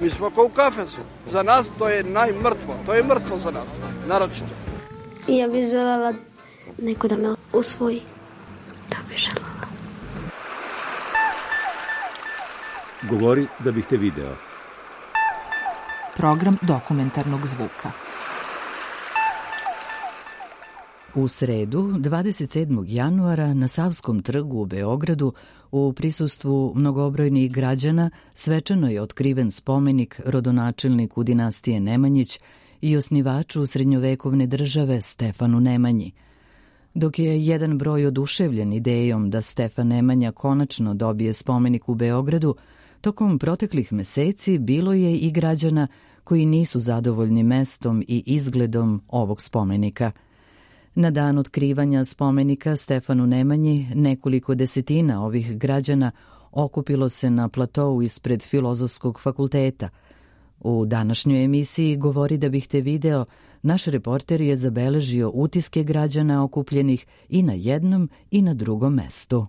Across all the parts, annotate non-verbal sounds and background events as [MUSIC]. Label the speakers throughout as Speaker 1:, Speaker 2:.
Speaker 1: Mi smo kao u kafesu. Za nas to je najmrtvo. To je mrtvo za nas, naročito.
Speaker 2: Ja bih želela neko da me usvoji. To bih želela.
Speaker 3: Govori da bih te video.
Speaker 4: Program dokumentarnog zvuka.
Speaker 5: U sredu, 27. januara, na Savskom trgu u Beogradu, u prisustvu mnogobrojnih građana, svečano je otkriven spomenik rodonačelniku dinastije Nemanjić i osnivaču srednjovekovne države Stefanu Nemanji. Dok je jedan broj oduševljen idejom da Stefan Nemanja konačno dobije spomenik u Beogradu, tokom proteklih meseci bilo je i građana koji nisu zadovoljni mestom i izgledom ovog spomenika – Na dan otkrivanja spomenika Stefanu Nemanji nekoliko desetina ovih građana okupilo se na platovu ispred Filozofskog fakulteta. U današnjoj emisiji Govori da bih te video, naš reporter je zabeležio utiske građana okupljenih i na jednom i na drugom mestu.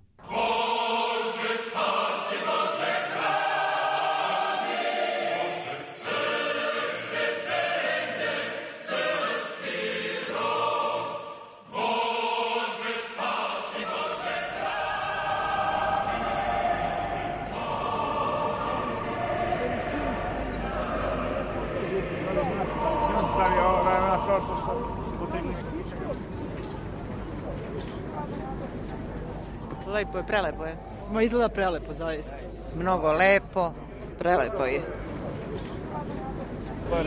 Speaker 6: Lepo je, prelepo je. Ma izgleda prelepo, zaista.
Speaker 7: Mnogo lepo.
Speaker 6: Prelepo je.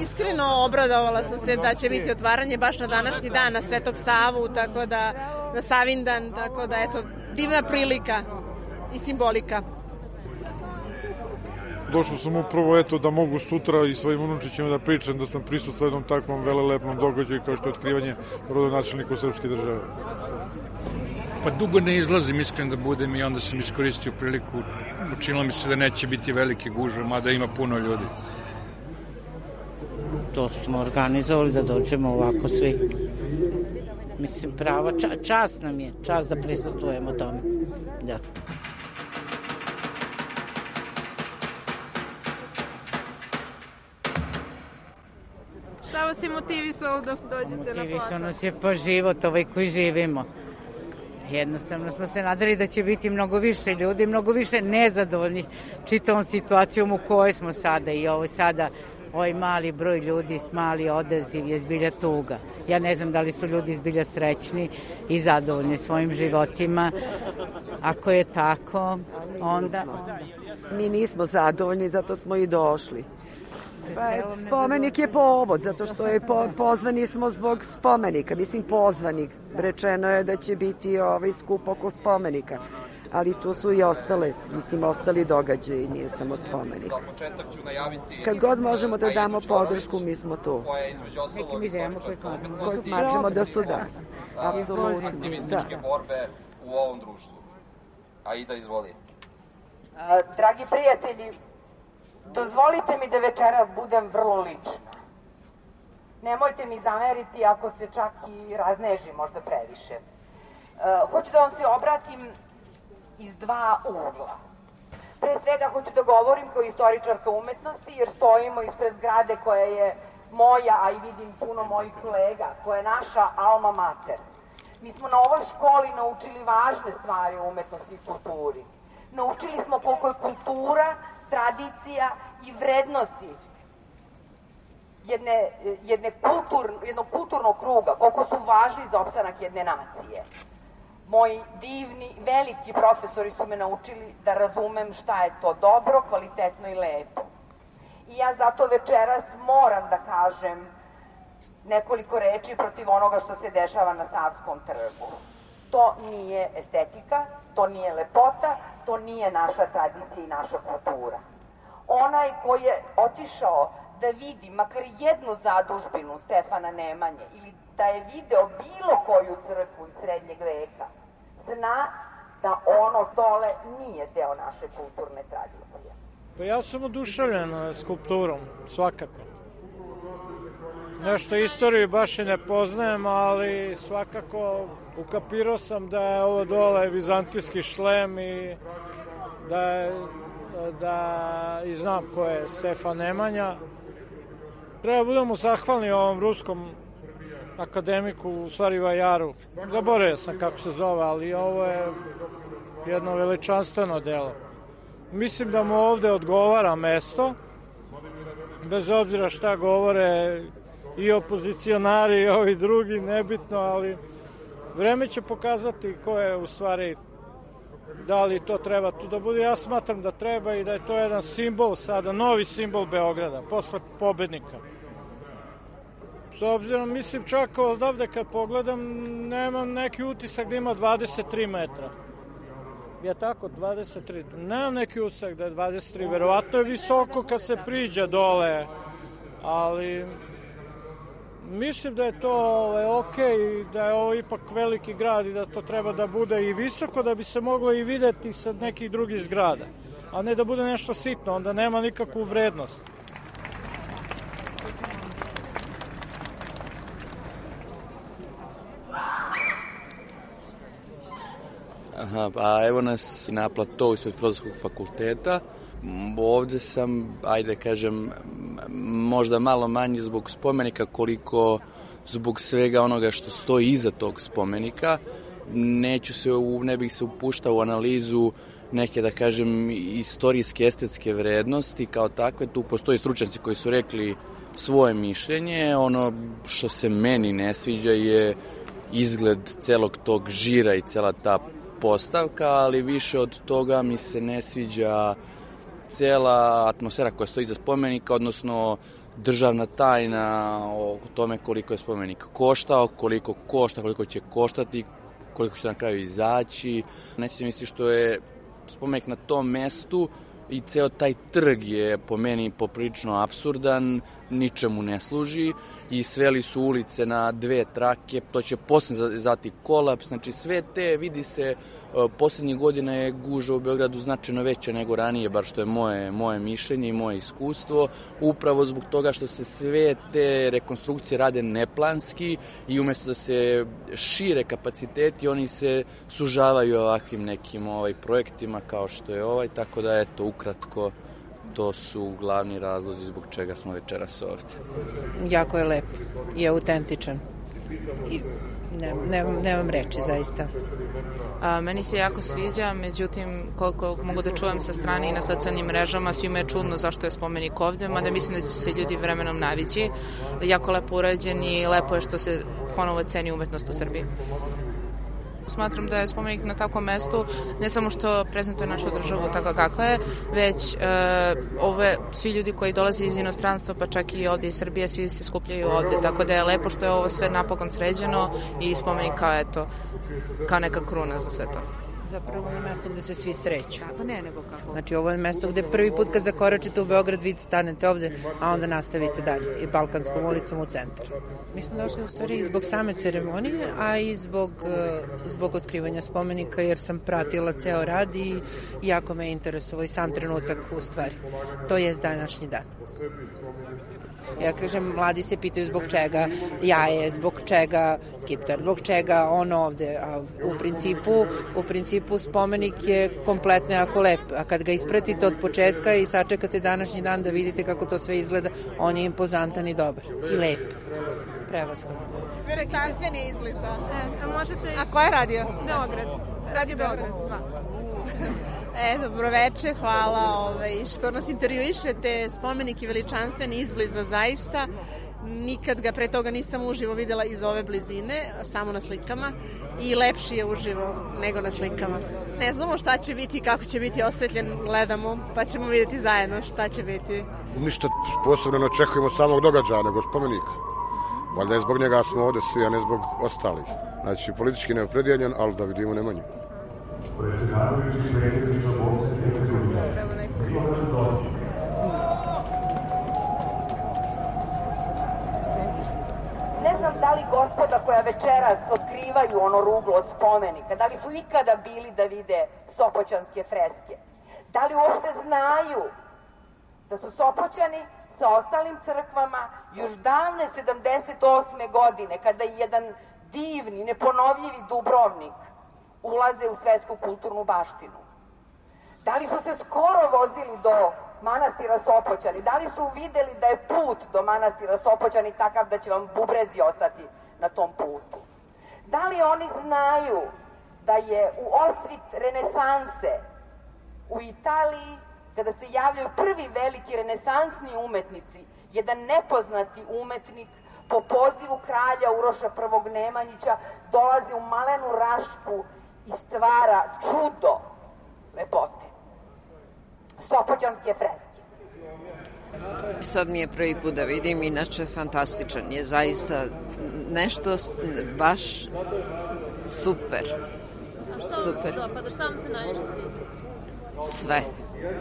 Speaker 8: Iskreno obradovala sam se da će biti otvaranje baš na današnji dan, na Svetog Savu, tako da, na Savindan, tako da, eto, divna prilika i simbolika.
Speaker 9: Došao sam upravo eto da mogu sutra i svojim unučićima da pričam da sam prisustuo jednom takvom velelepnom događaju kao što je otkrivanje rodonačelnika u srpske države.
Speaker 10: Pa dugo ne izlazim, iskren da budem i onda sam iskoristio priliku. Učinilo mi se da neće biti velike gužve, mada ima puno ljudi.
Speaker 11: To smo organizovali da dođemo ovako svi. Mislim, prava ča, čast nam je, čast da prisutujemo tome. Da.
Speaker 8: Šta vas je motivisalo da dođete na posao?
Speaker 11: Motivisao nas je pa život ovaj koji živimo. Jednostavno smo se nadali da će biti mnogo više ljudi, mnogo više nezadovoljnih čitavom situacijom u kojoj smo sada i ovo sada ovaj mali broj ljudi, mali odaziv je zbilja tuga. Ja ne znam da li su ljudi zbilja srećni i zadovoljni svojim životima. Ako je tako, onda...
Speaker 6: Mi nismo zadovoljni, zato smo i došli. Pa, spomenik je povod, zato što je po, pozvani smo zbog spomenika, mislim pozvani. Rečeno je da će biti ovaj skup oko spomenika ali tu su i ostale, mislim, ostali događaji, nije samo spomenik. Kad god možemo da damo podršku, mi smo tu.
Speaker 11: Nekim idejama koje smatramo,
Speaker 6: koje smatramo da su da. Apsolutno.
Speaker 12: Aktivističke borbe u ovom društvu. Aida, izvoli.
Speaker 13: Dragi prijatelji, dozvolite mi da večeras budem vrlo lična. Nemojte mi zameriti ako se čak i razneži možda previše. Hoću da vam se obratim iz dva ugla. Pre svega hoću da govorim kao istoričarka umetnosti, jer stojimo ispred zgrade koja je moja, a i vidim puno mojih kolega, koja je naša alma mater. Mi smo na ovoj školi naučili važne stvari o umetnosti i kulturi. Naučili smo koliko je kultura, tradicija i vrednosti jedne, jedne kultur, jednog kulturnog kruga, koliko su važni za opstanak jedne nacije moji divni, veliki profesori su me naučili da razumem šta je to dobro, kvalitetno i lepo. I ja zato večeras moram da kažem nekoliko reči protiv onoga što se dešava na Savskom trgu. To nije estetika, to nije lepota, to nije naša tradicija i naša kultura. Onaj ko je otišao da vidi makar jednu zadužbinu Stefana Nemanje ili da je video bilo koju crkvu iz srednjeg veka, zna da ono dole nije deo naše kulturne tradicije.
Speaker 7: Pa ja sam oduševljen skulpturom, svakako. Nešto istoriju baš i ne poznajem, ali svakako ukapirao sam da je ovo dole vizantijski šlem i da je da i znam ko je Stefan Nemanja. Treba da budemo zahvalni ovom ruskom akademiku u stvari Vajaru. Zaboravio sam kako se zove, ali ovo je jedno veličanstveno delo. Mislim da mu ovde odgovara mesto, bez obzira šta govore i opozicionari i ovi drugi, nebitno, ali vreme će pokazati ko je u stvari da li to treba tu da bude. Ja smatram da treba i da je to jedan simbol sada, novi simbol Beograda, posle pobednika. S obzirom, mislim čak odavde kad pogledam, nemam neki utisak da ima 23 metra. Je tako, 23. Nemam neki utisak da je 23, verovatno je visoko kad se priđe dole, ali mislim da je to ovaj, ok i da je ovo ipak veliki grad i da to treba da bude i visoko da bi se moglo i videti sa nekih drugih zgrada, a ne da bude nešto sitno, onda nema nikakvu vrednost.
Speaker 14: Aha, pa evo nas na platovu ispred filozofskog fakulteta. Ovde sam, ajde kažem, možda malo manji zbog spomenika koliko zbog svega onoga što stoji iza tog spomenika. Neću se, ne bih se upuštao u analizu neke, da kažem, istorijske, estetske vrednosti kao takve. Tu postoji stručnjaci koji su rekli svoje mišljenje. Ono što se meni ne sviđa je izgled celog tog žira i cela ta postavka, ali više od toga mi se ne sviđa cela atmosfera koja stoji za spomenika, odnosno državna tajna o tome koliko je spomenik koštao, koliko košta, koliko će koštati, koliko će na kraju izaći. Ne sviđa mi se što je spomenik na tom mestu i ceo taj trg je po meni poprično absurdan, ničemu ne služi. I sveli su ulice na dve trake, to će posle zati kolaps, znači sve te, vidi se, poslednjih godina je guža u Beogradu značajno veća nego ranije, bar što je moje, moje mišljenje i moje iskustvo, upravo zbog toga što se sve te rekonstrukcije rade neplanski i umesto da se šire kapaciteti, oni se sužavaju ovakvim nekim ovaj projektima kao što je ovaj, tako da eto, ukratko, to su glavni razlozi zbog čega smo večeras ovde.
Speaker 15: Jako je lep i autentičan. I ne, ne, nemam reči, zaista.
Speaker 16: A, meni se jako sviđa, međutim, koliko mogu da čujem sa strane i na socijalnim mrežama, svima je čudno zašto je spomenik ovde, mada mislim da će se ljudi vremenom navići. Jako lepo urađen i lepo je što se ponovo ceni umetnost u Srbiji. Smatram da je spomenik na takvom mestu ne samo što prezentuje našu državu tako kakva je, već e, ove, svi ljudi koji dolaze iz inostranstva, pa čak i ovde iz Srbije, svi se skupljaju ovde, tako da je lepo što je ovo sve napokon sređeno i spomenik kao, eto, kao neka kruna za sve to
Speaker 15: zapravo na mesto gde se svi sreću.
Speaker 16: Da, pa ne, nego kako.
Speaker 15: Znači ovo je mesto gde prvi put kad zakoračite u Beograd vi stanete ovde, a onda nastavite dalje i Balkanskom ulicom u centar. Mi smo došli u stvari zbog same ceremonije, a i zbog, eh, zbog otkrivanja spomenika, jer sam pratila ceo rad i jako me interesovao i sam trenutak u stvari. To je današnji dan. Ja kažem, mladi se pitaju zbog čega jaje, zbog čega skiptar, zbog čega on ovde. A u principu, u principu spomenik je kompletno jako lep. A kad ga ispratite od početka i sačekate današnji dan da vidite kako to sve izgleda, on je impozantan i dobar. I lep. Prevashodno.
Speaker 8: Veličanstveni izbliza. E, a možete... A ko je radio? Beograd. Radio Beograd. Da. [LAUGHS] E, dobro veče, hvala ovaj, što nas intervjuišete, spomenik je veličanstven izbliza zaista. Nikad ga pre toga nisam uživo videla iz ove blizine, samo na slikama i lepši je uživo nego na slikama. Ne znamo šta će biti kako će biti osvetljen, gledamo, pa ćemo videti zajedno šta će biti.
Speaker 17: Ništa posebno ne očekujemo samog događaja, nego spomenika. Valjda je zbog njega smo ovde svi, a ne zbog ostalih. Znači, politički neopredijeljen, ali da vidimo Nemanju predsedavajući Bosne i Hercegovine. Dodik.
Speaker 13: Ne znam da li gospoda koja večeras otkrivaju ono ruglo od spomenika, da li su ikada bili da vide sopoćanske freske? Da li uopšte znaju da su Sopoćani sa ostalim crkvama još davne 78. godine, kada je jedan divni, neponovljivi Dubrovnik ulaze u svetsku kulturnu baštinu. Da li su se skoro vozili do manastira Sopoćani? Da li su videli da je put do manastira Sopoćani takav da će vam bubrezi ostati na tom putu? Da li oni znaju da je u osvit renesanse u Italiji, kada se javljaju prvi veliki renesansni umetnici, jedan nepoznati umetnik po pozivu kralja Uroša I. Nemanjića dolazi u malenu rašku i stvara čudo lepote. Sopoćanske freske.
Speaker 18: Sad mi je prvi put da vidim, inače fantastičan je, zaista nešto baš super. Super.
Speaker 8: Pa da šta vam se najviše sviđa?
Speaker 18: Sve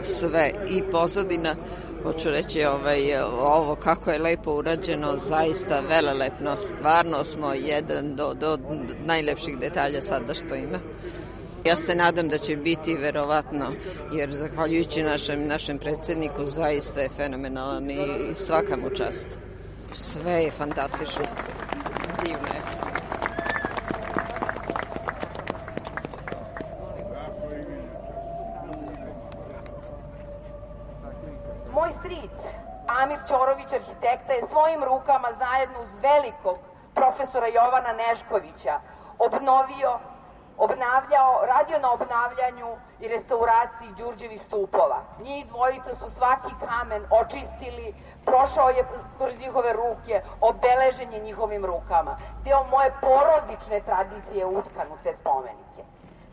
Speaker 18: sve i pozadina hoću reći ovaj, ovo kako je lepo urađeno zaista velelepno stvarno smo jedan do, do najlepših detalja sada što ima Ja se nadam da će biti verovatno, jer zahvaljujući našem, našem predsedniku zaista je fenomenalan i svaka mu čast. Sve je fantastično. Divno
Speaker 13: je. Svojim rukama zajedno uz velikog profesora Jovana Neškovića obnovio, obnavljao, radio na obnavljanju i restauraciji Đurđevi stupova. Njih dvojica su svaki kamen očistili, prošao je kroz njihove ruke, obeležen je njihovim rukama. Deo moje porodične tradicije je utkan u te spomenike.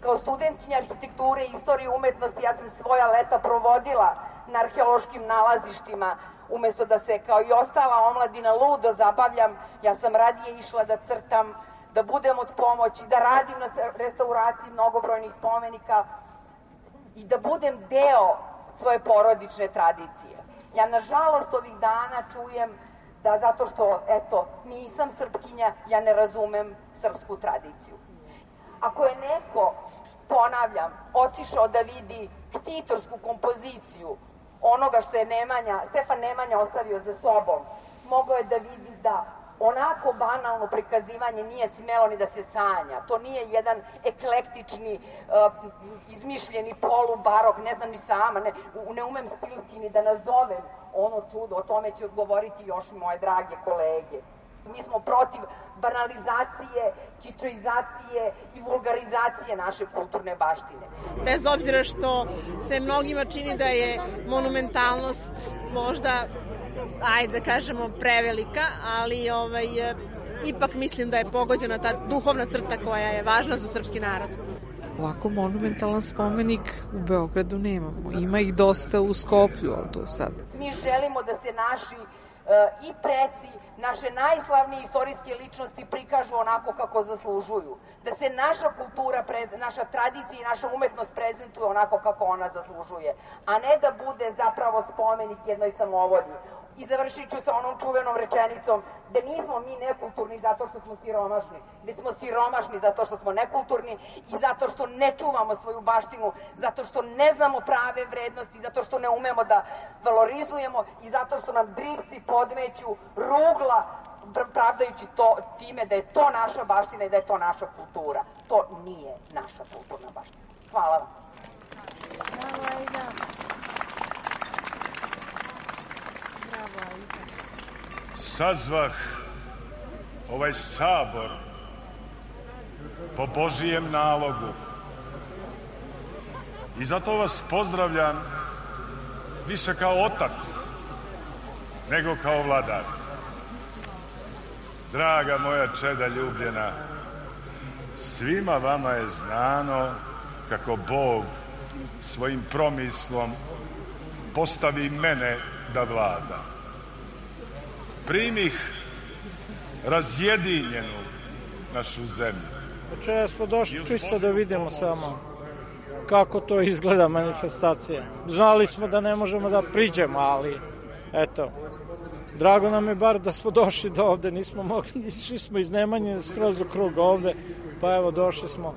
Speaker 13: Kao studentkinja arhitekture i istorije umetnosti ja sam svoja leta provodila na arheološkim nalazištima umesto da se kao i ostala omladina ludo zabavljam, ja sam radije išla da crtam, da budem od pomoći, da radim na restauraciji mnogobrojnih spomenika i da budem deo svoje porodične tradicije. Ja nažalost ovih dana čujem da zato što, eto, nisam srpkinja, ja ne razumem srpsku tradiciju. Ako je neko, ponavljam, otišao da vidi ktitorsku kompoziciju onoga što je Nemanja, Stefan Nemanja ostavio za sobom, mogao je da vidi da onako banalno prikazivanje nije smelo ni da se sanja. To nije jedan eklektični, uh, izmišljeni polubarok, ne znam ni sama, ne, ne umem stilski ni da nazovem ono čudo, o tome će govoriti još moje drage kolege. Mi smo protiv banalizacije, kičoizacije i vulgarizacije naše kulturne baštine.
Speaker 8: Bez obzira što se mnogima čini da je monumentalnost možda ajde da kažemo prevelika, ali ovaj, ipak mislim da je pogođena ta duhovna crta koja je važna za srpski narod.
Speaker 19: Ovako monumentalan spomenik u Beogradu nemamo. Ima ih dosta u Skoplju, ali to sad.
Speaker 13: Mi želimo da se naši i preci naše najslavnije istorijske ličnosti prikažu onako kako zaslužuju. Da se naša kultura, naša tradicija i naša umetnost prezentuje onako kako ona zaslužuje. A ne da bude zapravo spomenik jednoj samovolji. I završit ću sa onom čuvenom rečenicom da nismo mi nekulturni zato što smo siromašni, već smo siromašni zato što smo nekulturni i zato što ne čuvamo svoju baštinu, zato što ne znamo prave vrednosti, zato što ne umemo da valorizujemo i zato što nam dripci podmeću rugla pravdajući to time da je to naša baština i da je to naša kultura. To nije naša kulturna baština. Hvala vam. Aida.
Speaker 20: Sazvah ovaj sabor po Božijem nalogu. I zato vas pozdravljam više kao otac nego kao vladar. Draga moja čeda ljubljena, svima vama je znano kako Bog svojim promislom postavi mene da vladam primih razjedinjenu našu zemlju.
Speaker 7: Če smo došli čisto da vidimo samo kako to izgleda manifestacija. Znali smo da ne možemo da priđemo, ali eto, drago nam je bar da smo došli do ovde, nismo mogli, [LAUGHS] išli smo iz Nemanje skroz u krug ovde, pa evo došli smo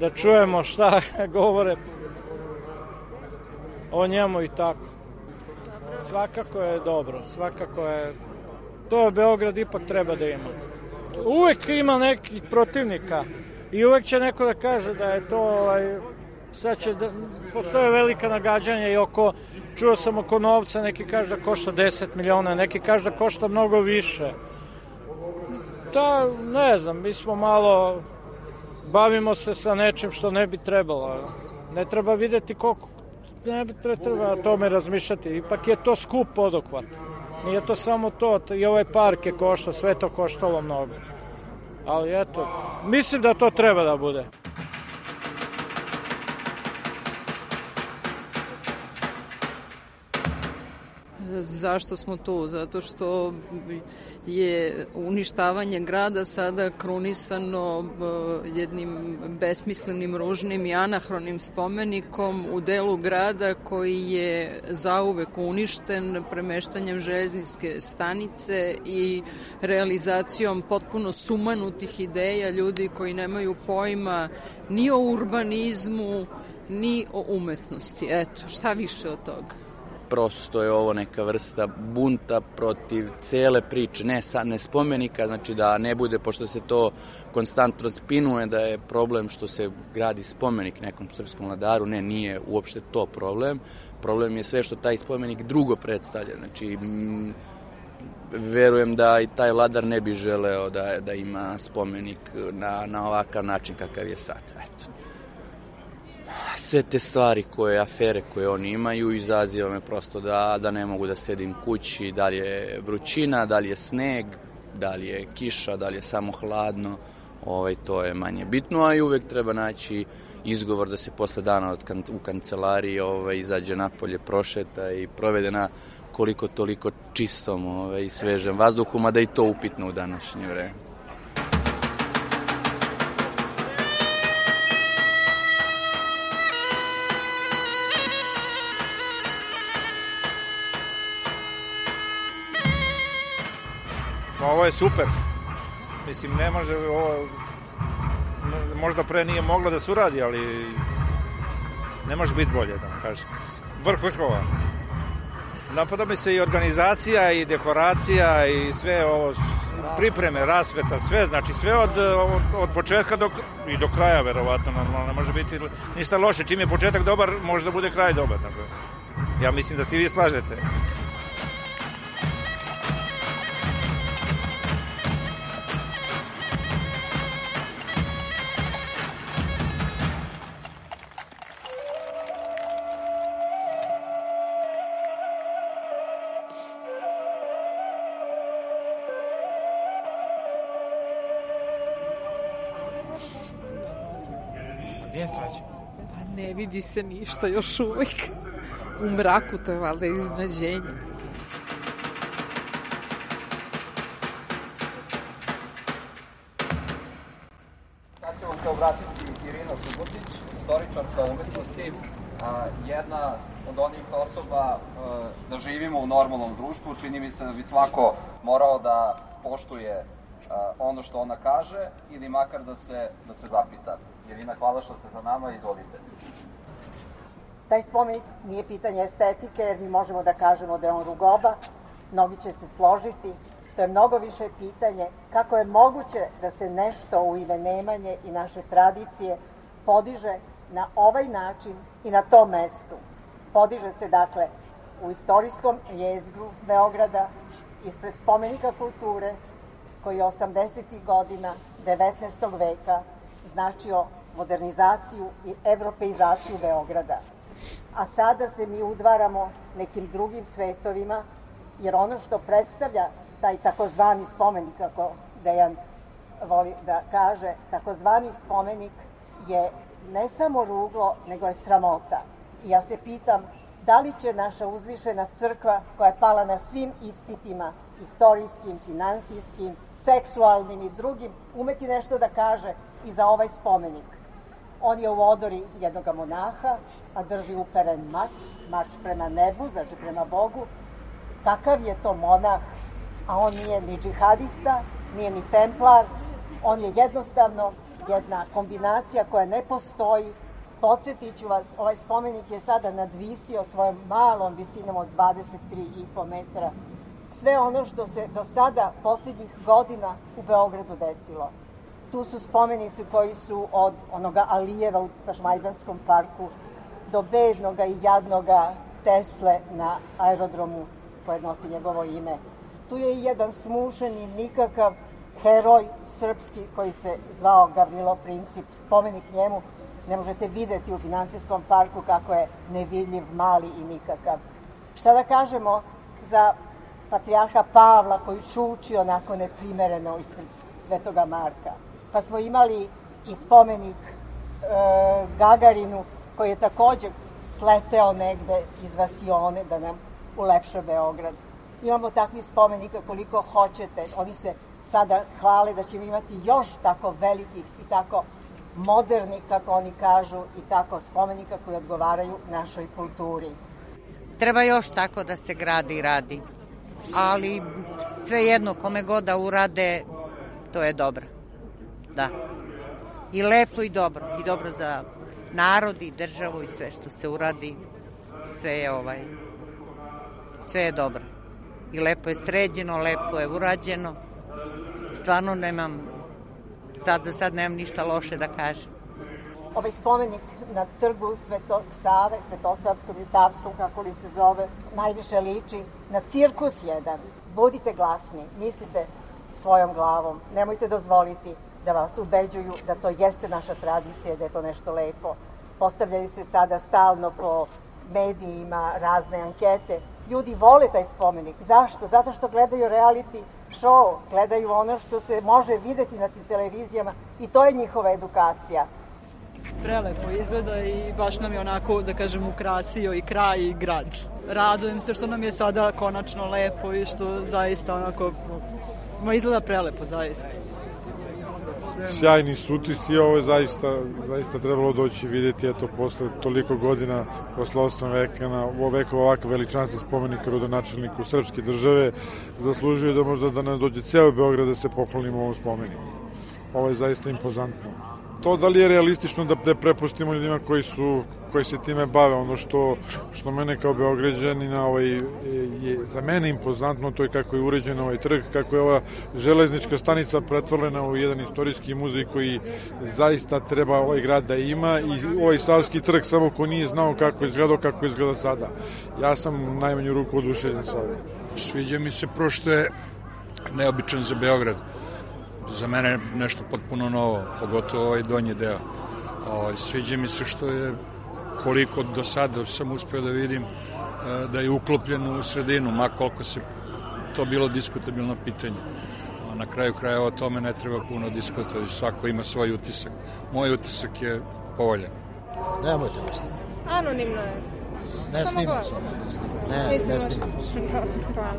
Speaker 7: da čujemo šta [LAUGHS] govore o njemu i tako. Svakako je dobro, svakako je... To Beograd ipak treba da ima. Uvek ima nekih protivnika i uvek će neko da kaže da je to ovaj, sad će da postoje velika nagađanja i oko čuo sam oko novca neki kaže da košta 10 miliona neki kaže da košta mnogo više. Da ne znam mi smo malo bavimo se sa nečim što ne bi trebalo. Ne treba videti koliko ne bi treba o tome razmišljati. Ipak je to skup podohvat nije to samo to i ovaj park je košta sve to koštalo mnogo. Ali eto mislim da to treba da bude
Speaker 21: Zašto smo tu? Zato što je uništavanje grada sada krunisano e, jednim besmislenim, ružnim i anahronim spomenikom u delu grada koji je zauvek uništen premeštanjem železničke stanice i realizacijom potpuno sumanutih ideja ljudi koji nemaju pojma ni o urbanizmu, ni o umetnosti. Eto, šta više od toga?
Speaker 14: Prosto je ovo neka vrsta bunta protiv cele priče, ne, sa, ne spomenika, znači da ne bude, pošto se to konstantno spinuje da je problem što se gradi spomenik nekom srpskom vladaru, ne, nije uopšte to problem, problem je sve što taj spomenik drugo predstavlja, znači m, verujem da i taj vladar ne bi želeo da, da ima spomenik na, na ovakav način kakav je sad. Eto sve te stvari koje, afere koje oni imaju, izaziva me prosto da, da ne mogu da sedim kući, da li je vrućina, da li je sneg, da li je kiša, da li je samo hladno, ovaj, to je manje bitno, a i uvek treba naći izgovor da se posle dana od kan, u kancelariji ovaj, izađe napolje, prošeta i provede na koliko toliko čistom ovaj, i svežem vazduhu, mada i to upitno u današnje vreme.
Speaker 22: Ovo je super. Mislim, ne može ovo... Možda pre nije moglo da se uradi, ali ne može biti bolje, da vam kažem. Vrh vrhova. Napada mi se i organizacija i dekoracija i sve ovo pripreme, rasveta, sve, znači sve od, od, od početka do, i do kraja verovatno normalno, ne može biti ništa loše. Čim je početak dobar, može da bude kraj dobar. Dakle. Ja mislim da se vi slažete.
Speaker 19: Vidi se ništa još uvek. U mraku to je valjda iznadženje.
Speaker 12: Se Subotić, a, jedna od onih osoba a, da živimo u normalnom društvu. Čini mi se da bi svako morao da poštuje a, ono što ona kaže ili makar da se, da se zapita. Irina, hvala što ste za nama, izvolite.
Speaker 23: Taj spomenik nije pitanje estetike, jer mi možemo da kažemo da je on rugoba, mnogi će se složiti, to je mnogo više pitanje kako je moguće da se nešto u ime Nemanje i naše tradicije podiže na ovaj način i na tom mestu. Podiže se dakle u istorijskom jezgru Beograda ispred spomenika kulture koji je 80. godina 19. veka značio modernizaciju i evropeizaciju Beograda a sada se mi udvaramo nekim drugim svetovima, jer ono što predstavlja taj takozvani spomenik, kako Dejan voli da kaže, takozvani spomenik je ne samo ruglo, nego je sramota. I ja se pitam, da li će naša uzvišena crkva, koja je pala na svim ispitima, istorijskim, finansijskim, seksualnim i drugim, umeti nešto da kaže i za ovaj spomenik. On je u odori jednog monaha, a drži uperen mač, mač prema nebu, znači prema Bogu. Kakav je to monah a on nije ni džihadista, nije ni templar, on je jednostavno jedna kombinacija koja ne postoji. Podsjetit ću vas, ovaj spomenik je sada nadvisio svojom malom visinom od 23,5 metara sve ono što se do sada posljednjih godina u Beogradu desilo. Tu su spomenici koji su od onoga Alijeva u Tašmajdanskom parku do bednoga i jadnoga Tesle na aerodromu koje nosi njegovo ime. Tu je i jedan smušeni, nikakav heroj srpski koji se zvao Gavrilo Princip. Spomenik njemu ne možete videti u financijskom parku kako je nevidljiv, mali i nikakav. Šta da kažemo za patrijarha Pavla koji čuči onako neprimereno ispred Svetoga Marka. Pa smo imali i spomenik e, Gagarinu koji je takođe sleteo negde iz Vasione da nam ulepša Beograd. Imamo takvi spomenika koliko hoćete. Oni se sada hvale da ćemo imati još tako velikih i tako modernih, kako oni kažu, i tako spomenika koji odgovaraju našoj kulturi.
Speaker 11: Treba još tako da se gradi i radi ali sve jedno kome god da urade, to je dobro. Da. I lepo i dobro. I dobro za narod i državu i sve što se uradi. Sve je ovaj sve je dobro. I lepo je sređeno, lepo je urađeno. Stvarno nemam sad za sad nemam ništa loše da kažem.
Speaker 23: Ovaj spomenik na trgu Sveto Save, Svetosavskom i Savskom, kako li se zove, najviše liči na cirkus jedan. Budite glasni, mislite svojom glavom, nemojte dozvoliti da vas ubeđuju da to jeste naša tradicija, da je to nešto lepo. Postavljaju se sada stalno po medijima razne ankete. Ljudi vole taj spomenik. Zašto? Zato što gledaju reality show, gledaju ono što se može videti na tim televizijama i to je njihova edukacija
Speaker 24: prelepo izgleda i baš nam je onako, da kažem, ukrasio i kraj i grad. Radujem se što nam je sada konačno lepo i što zaista onako, ma izgleda prelepo, zaista.
Speaker 9: Sjajni su utisci, ovo je zaista, zaista trebalo doći videti, eto, posle toliko godina, posle 8 veka, na veka ovakav veličanstven spomenik rodonačelniku srpske države, zaslužuje da možda da nam dođe ceo Beograd da se poklonimo ovom spomeniku. Ovo je zaista impozantno to da li je realistično da, da prepustimo ljudima koji su koji se time bave. Ono što, što mene kao Beograđanina ovaj, je za mene impozantno, to je kako je uređen ovaj trg, kako je ova železnička stanica pretvorena u jedan istorijski muzej koji zaista treba ovaj grad da ima i ovaj Savski trg samo ko nije znao kako je izgledao, kako izgleda sada. Ja sam najmanju ruku oduševljen sa ovim.
Speaker 10: Sviđa mi se prošto je neobičan za Beograd za mene nešto potpuno novo, pogotovo ovaj donji deo. O, ovaj, sviđa mi se što je koliko do sada sam uspeo da vidim e, da je uklopljen u sredinu, ma koliko se to bilo diskutabilno pitanje. Na kraju kraja o tome ne treba puno diskutovati, svako ima svoj utisak. Moj utisak je povoljan.
Speaker 25: Nemojte mi snimati.
Speaker 8: Anonimno je.
Speaker 25: Ne snimam se. Ne, ne, ne snimam se. [LAUGHS]
Speaker 8: Hvala.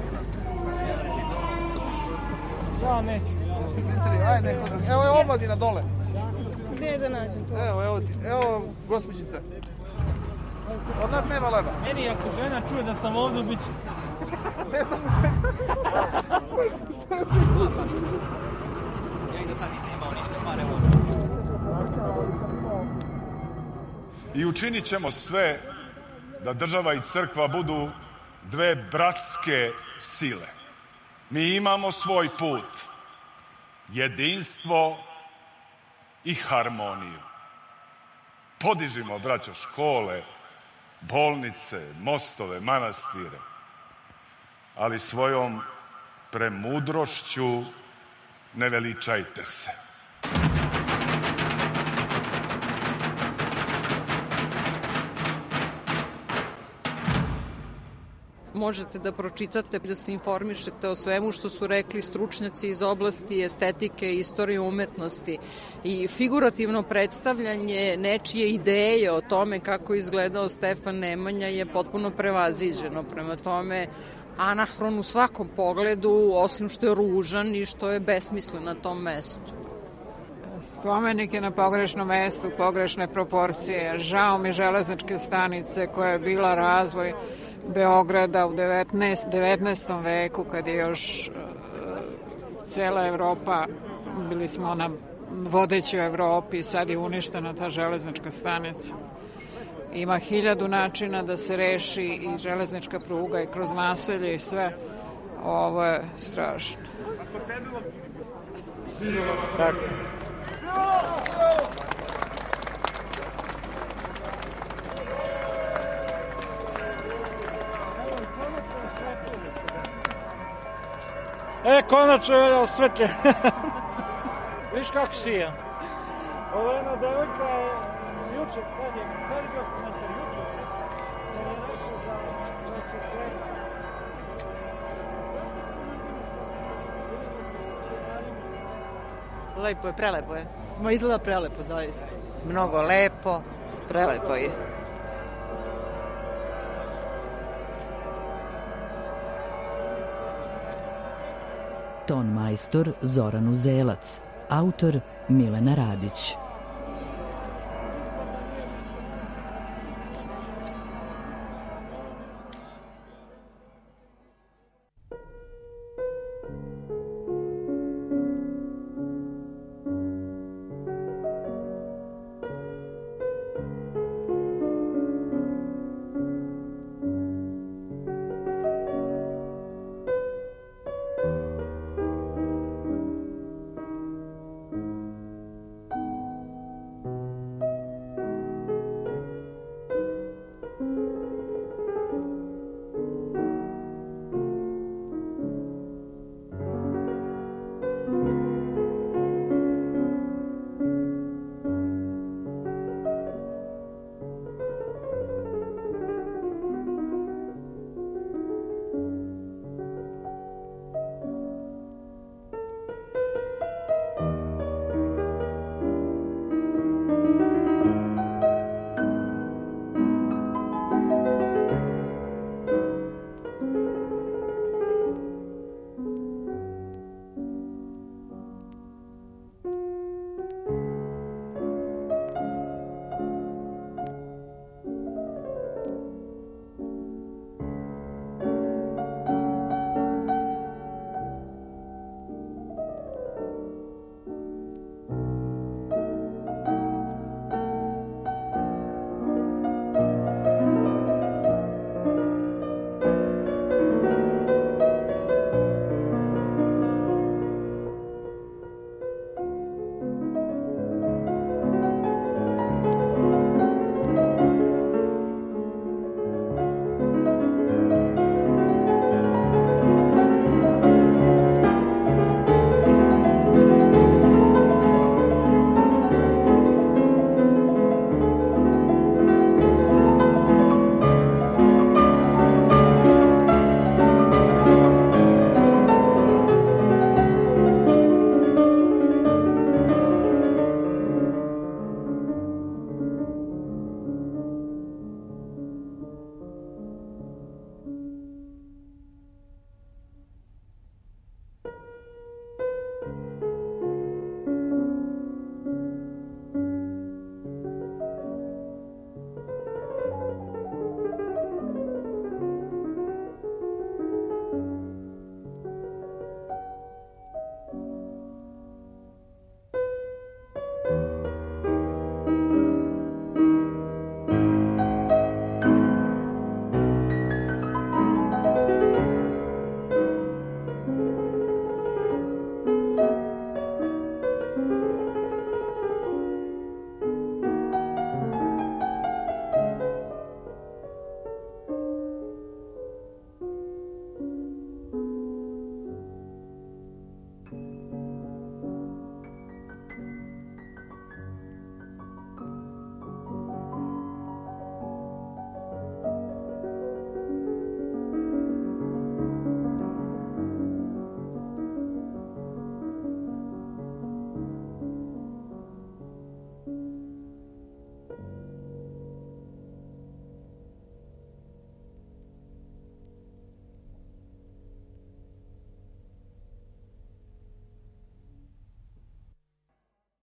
Speaker 26: Ja neću. Cinceri, aj neko drugi. Evo je omladina dole.
Speaker 8: Gde da nađem to?
Speaker 26: Evo, evo ti. Evo, gospođice. Od nas nema leba.
Speaker 27: Meni ako žena čuje da sam ovde, bit će. [LAUGHS]
Speaker 26: ne znam žena.
Speaker 27: ja i do sad nisam imao ništa, pa evo.
Speaker 20: I učinit ćemo sve da država i crkva budu dve bratske sile. Mi imamo svoj put jedinstvo i harmoniju. Podižimo, braćo, škole, bolnice, mostove, manastire, ali svojom premudrošću ne veličajte se.
Speaker 21: Možete da pročitate, da se informišete o svemu što su rekli stručnjaci iz oblasti estetike istorije umetnosti i figurativno predstavljanje nečije ideje o tome kako izgledao Stefan Nemanja je potpuno prevaziđeno. Prema tome, anahron u svakom pogledu, osim što je ružan i što je besmislen na tom mestu.
Speaker 28: Spomenik je na pogrešnom mestu, pogrešne proporcije. Žao mi železničke stanice koja je bila razvoj Beograda u 19. 19. veku kad je još uh, cela Evropa bili smo na vodeći u Evropi, sad je uništena ta železnička stanica. Ima hiljadu načina da se reši i železnička pruga i kroz naselje i sve. Ovo je strašno.
Speaker 7: Tako. E, konačno je osvetljen. [LAUGHS] Viš kako. Ovo je jedna devojka je juče, kad je, kad je bio komentar juče? Kad je rekao za osvetljenje.
Speaker 24: Lepo je, prelepo je. Ma izgleda prelepo, zaista.
Speaker 29: Mnogo lepo.
Speaker 18: Prelepo je.
Speaker 30: Ton majstor Zoran Uzelac, autor Milena Radić.